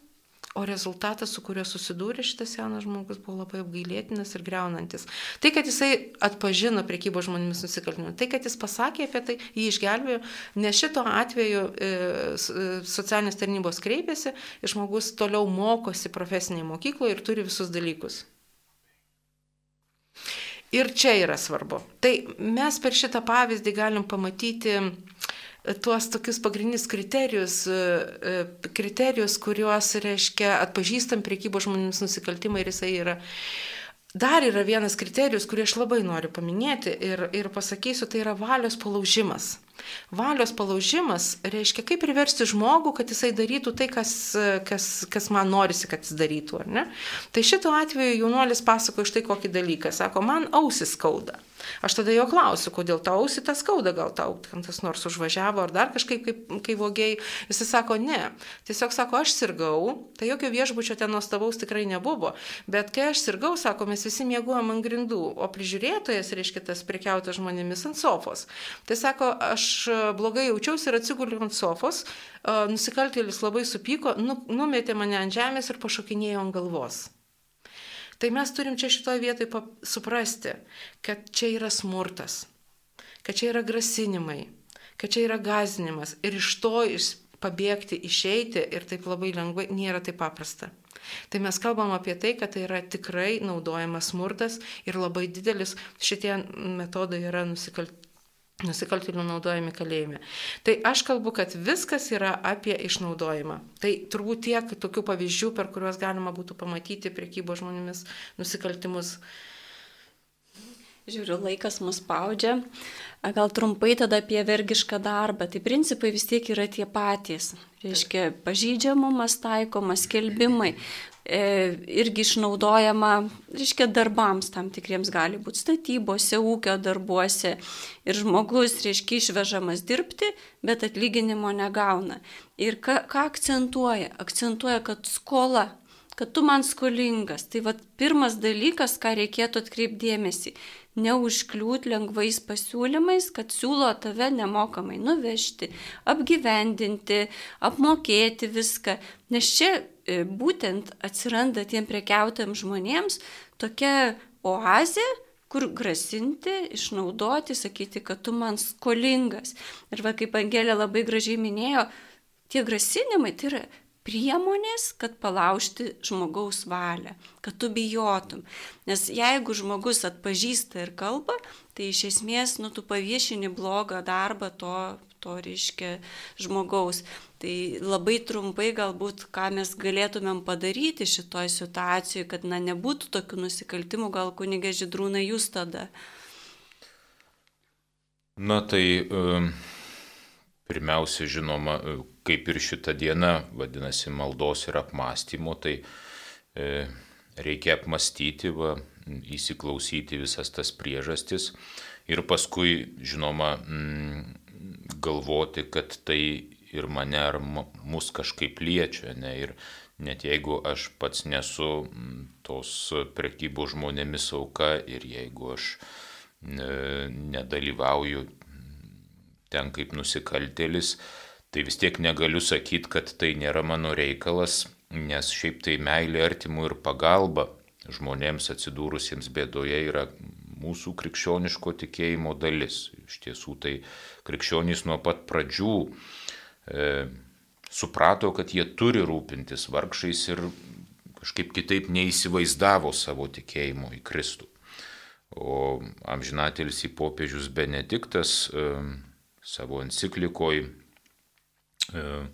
O rezultatas, su kuriuo susidūrė šitas senas žmogus, buvo labai apgailėtinas ir greunantis. Tai, kad jisai atpažino priekybo žmonėmis nusikaltimą, tai, kad jis pasakė apie tai, jį išgelbėjo, nes šito atveju e, e, socialinės tarnybos kreipėsi ir žmogus toliau mokosi profesinėje mokykloje ir turi visus dalykus. Ir čia yra svarbu. Tai mes per šitą pavyzdį galim pamatyti tuos tokius pagrindinius kriterijus, e, e, kriterijus, kuriuos, reiškia, atpažįstam priekybos žmonėms nusikaltimai ir jisai yra. Dar yra vienas kriterijus, kurį aš labai noriu paminėti ir, ir pasakysiu, tai yra valios palaužimas. Valios palaužimas reiškia, kaip priversti žmogų, kad jisai darytų tai, kas, kas, kas man norisi, kad jis darytų, ar ne? Tai šituo atveju jaunuolis pasako iš tai kokį dalyką. Sako, man ausis skauda. Aš tada jo klausiu, kodėl tau ausį tas skauda, gal tau kas nors užvažiavo ar dar kažkaip kaip, kaip vogiai. Jis sako, ne. Tiesiog sako, aš sirgau, tai jokio viešbučio ten nuostabaus tikrai nebuvo. Bet kai aš sirgau, sako, mes visi mėgojom ant grindų, o prižiūrėtojas, reiškia, tas prekiautas žmonėmis ant sofos. Tai sako, aš blogai jaučiausi ir atsiguliu ant sofos, nusikaltėlis labai supyko, nu, numetė mane ant žemės ir pašokinėjo ant galvos. Tai mes turim čia šitoje vietoje suprasti, kad čia yra smurtas, kad čia yra grasinimai, kad čia yra gazinimas ir iš to pabėgti, išeiti ir taip labai lengvai nėra taip paprasta. Tai mes kalbam apie tai, kad tai yra tikrai naudojamas smurtas ir labai didelis šitie metodai yra nusikaltimai nusikaltėlių naudojami kalėjime. Tai aš kalbu, kad viskas yra apie išnaudojimą. Tai turbūt tiek tokių pavyzdžių, per kuriuos galima būtų pamatyti priekybo žmonėmis nusikaltimus. Žiūriu, laikas mus spaudžia. Gal trumpai tada apie vergišką darbą. Tai principai vis tiek yra tie patys. Reiškia, pažydžiamumas taikomas, kelbimai, irgi išnaudojama, reiškia, darbams tam tikriems gali būti statybose, ūkio darbuose. Ir žmogus, reiškia, išvežamas dirbti, bet atlyginimo negauna. Ir ką, ką akcentuoja? Akcentuoja, kad skola, kad tu man skolingas. Tai vad pirmas dalykas, ką reikėtų atkreipdėmėsi neužkliūt lengvais pasiūlymais, kad siūlo tave nemokamai nuvežti, apgyvendinti, apmokėti viską. Nes čia e, būtent atsiranda tiem prekiautėm žmonėms tokia oazė, kur grasinti, išnaudoti, sakyti, kad tu man skolingas. Ir va, kaip Angelė labai gražiai minėjo, tie grasinimai tai yra priemonės, kad palaužti žmogaus valią, kad tu bijotum. Nes jeigu žmogus atpažįsta ir kalba, tai iš esmės, nu, tu paviešini blogą darbą to, to reiškia žmogaus. Tai labai trumpai galbūt, ką mes galėtumėm padaryti šitoj situacijoje, kad, na, nebūtų tokių nusikaltimų, gal kunigė žydrūna jūs tada. Na tai pirmiausia, žinoma, kaip ir šita diena vadinasi maldos ir apmąstymo, tai e, reikia apmastyti, va, įsiklausyti visas tas priežastis ir paskui, žinoma, mm, galvoti, kad tai ir mane ar mus kažkaip liečia. Ne? Ir net jeigu aš pats nesu tos prekybos žmonėmis auka ir jeigu aš e, nedalyvauju ten kaip nusikaltėlis, tai vis tiek negaliu sakyti, kad tai nėra mano reikalas, nes šiaip tai meilė artimų ir pagalba žmonėms atsidūrusiems bėdoje yra mūsų krikščioniško tikėjimo dalis. Iš tiesų tai krikščionys nuo pat pradžių e, suprato, kad jie turi rūpintis vargšais ir kažkaip kitaip neįsivaizdavo savo tikėjimo į Kristų. O amžinatelis į popiežius Benediktas e, savo enciklikoje E,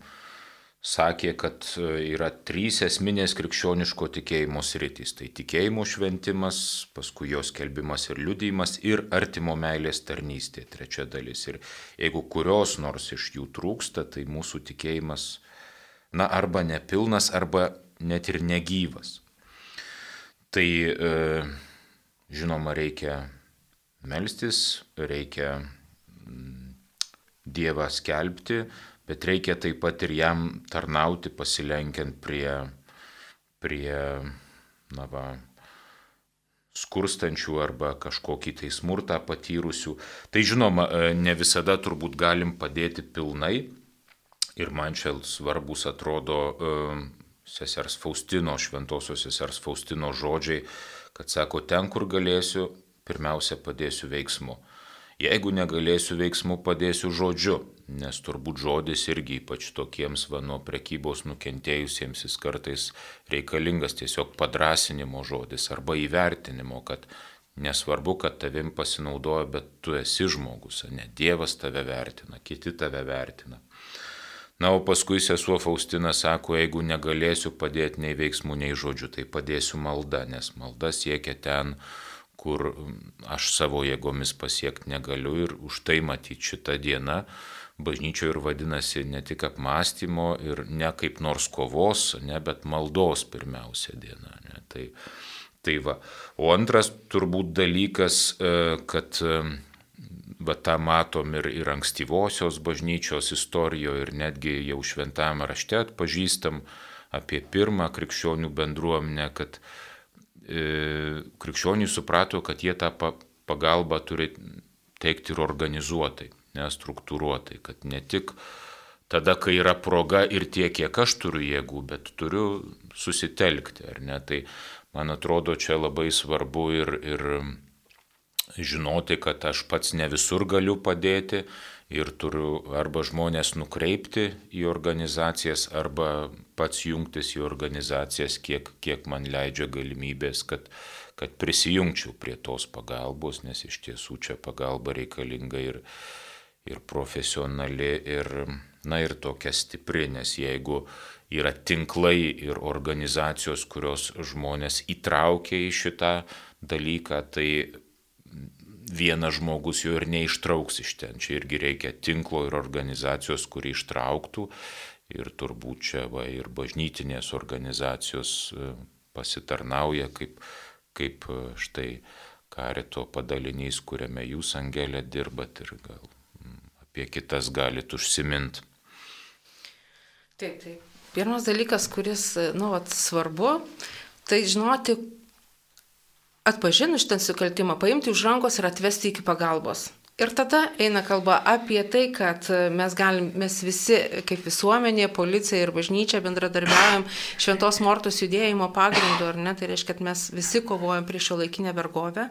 sakė, kad e, yra trys esminės krikščioniško tikėjimo sritys. Tai tikėjimo šventimas, paskui jos kelbimas ir liudijimas ir artimo meilės tarnystė, trečia dalis. Ir jeigu kurios nors iš jų trūksta, tai mūsų tikėjimas, na, arba nepilnas, arba net ir negyvas. Tai e, žinoma, reikia melstis, reikia Dievą skelbti, bet reikia taip pat ir jam tarnauti pasilenkiant prie, prie na va, skurstančių arba kažkokį tai smurtą patyrusių. Tai žinoma, e, ne visada turbūt galim padėti pilnai ir man čia svarbus atrodo e, sesers Faustino, šventosios sesers Faustino žodžiai, kad sako, ten kur galėsiu, pirmiausia padėsiu veiksmu. Jeigu negalėsiu veiksmu, padėsiu žodžiu nes turbūt žodis irgi ypač tokiems va nuo prekybos nukentėjusiems jis kartais reikalingas tiesiog padrasinimo žodis arba įvertinimo, kad nesvarbu, kad tavim pasinaudoja, bet tu esi žmogus, ne Dievas tave vertina, kiti tave vertina. Na, o paskui sesuo Faustina sako, jeigu negalėsiu padėti nei veiksmų, nei žodžių, tai padėsiu malda, nes malda siekia ten, kur aš savo jėgomis pasiekti negaliu ir už tai matyti šitą dieną bažnyčioje ir vadinasi ne tik apmąstymo ir ne kaip nors kovos, ne, bet maldos pirmiausia diena. Ne. Tai, tai va. O antras turbūt dalykas, e, kad e, va tą matom ir, ir ankstyvosios bažnyčios istorijoje ir netgi jau šventame rašte atpažįstam apie pirmą krikščionių bendruomenę, kad e, krikščionys suprato, kad jie tą pagalbą turi teikti ir organizuotai nestruktūruotai, kad ne tik tada, kai yra proga ir tiek, kiek aš turiu jėgų, bet turiu susitelkti, ar ne? Tai man atrodo, čia labai svarbu ir, ir žinoti, kad aš pats ne visur galiu padėti ir turiu arba žmonės nukreipti į organizacijas, arba pats jungtis į organizacijas, kiek, kiek man leidžia galimybės, kad, kad prisijungčiau prie tos pagalbos, nes iš tiesų čia pagalba reikalinga ir, ir profesionali, ir, na, ir tokia stipri, nes jeigu yra tinklai ir organizacijos, kurios žmonės įtraukia į šitą dalyką, tai vienas žmogus jo ir neištrauks iš ten. Čia irgi reikia tinklo ir organizacijos, kuri ištrauktų. Ir turbūt čia va, ir bažnytinės organizacijos e, pasitarnauja kaip, kaip e, štai karito padalinys, kuriame jūs, Angelė, dirbat ir gal apie kitas galit užsimint. Taip, taip. Pirmas dalykas, kuris, nu, vat, svarbu, tai žinoti, atpažinus šitą nusikaltimą, paimti už rankos ir atvesti iki pagalbos. Ir tada eina kalba apie tai, kad mes, galim, mes visi kaip visuomenė, policija ir bažnyčia bendradarbiaujam šventos mortos judėjimo pagrindu, ar ne, tai reiškia, kad mes visi kovojam prieš šio laikinę vergovę.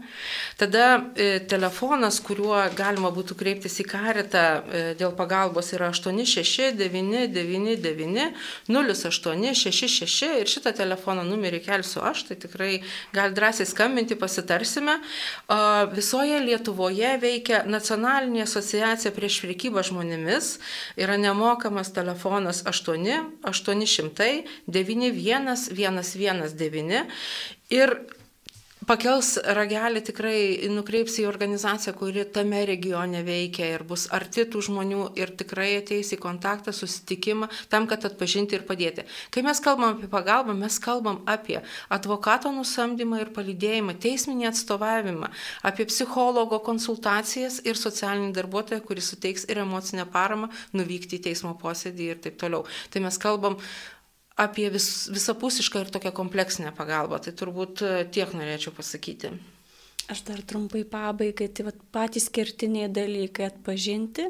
Tada e, telefonas, kuriuo galima būtų kreiptis į karitą e, dėl pagalbos yra 86999 0866 ir šitą telefono numerį kelsiu aš, tai tikrai gali drąsiai skambinti, pasitarsime. Visoje Lietuvoje veikia nacionalinė asociacija prieš priekybą žmonėmis yra nemokamas telefonas 8 800 91 119 ir pakels ragelį tikrai nukreips į organizaciją, kuri tame regione veikia ir bus arti tų žmonių ir tikrai ateis į kontaktą, susitikimą tam, kad atpažinti ir padėti. Kai mes kalbam apie pagalbą, mes kalbam apie advokato nusamdymą ir palydėjimą, teisminį atstovavimą, apie psichologo konsultacijas ir socialinį darbuotoją, kuris suteiks ir emocinę paramą nuvykti į teismo posėdį ir taip toliau. Tai mes kalbam apie vis, visapusišką ir tokią kompleksinę pagalbą. Tai turbūt e, tiek norėčiau pasakyti. Aš dar trumpai pabaigai, tai vat, patys kertiniai dalykai atpažinti,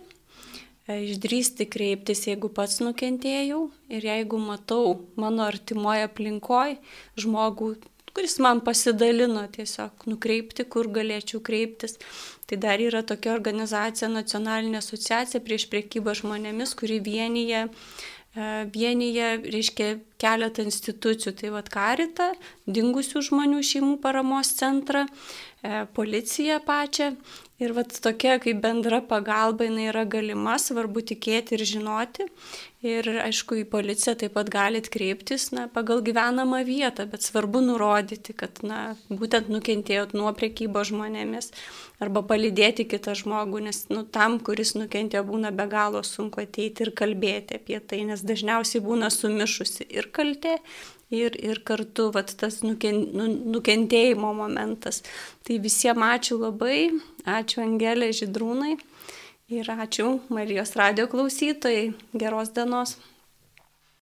e, išdrysti kreiptis, jeigu pats nukentėjau ir jeigu matau mano artimoje aplinkoje žmogų, kuris man pasidalino tiesiog nukreipti, kur galėčiau kreiptis. Tai dar yra tokia organizacija, nacionalinė asociacija prieš priekybą žmonėmis, kuri vienyje E, vienyje, reiškia, keletą institucijų, tai vad karita, dingusių žmonių šeimų paramos centrą, e, policiją pačią. Ir vat tokia kaip bendra pagalba jinai yra galima, svarbu tikėti ir žinoti. Ir aišku, į policiją taip pat galite kreiptis na, pagal gyvenamą vietą, bet svarbu nurodyti, kad na, būtent nukentėjot nuo priekybo žmonėmis arba palydėti kitą žmogų, nes nu, tam, kuris nukentėjo, būna be galo sunku ateiti ir kalbėti apie tai, nes dažniausiai būna sumišusi ir kaltė, ir, ir kartu vat, tas nuken, nu, nukentėjimo momentas. Tai visiems ačiū labai, ačiū Angelė Židrūnai ir ačiū Marijos radio klausytojai. Geros dienos.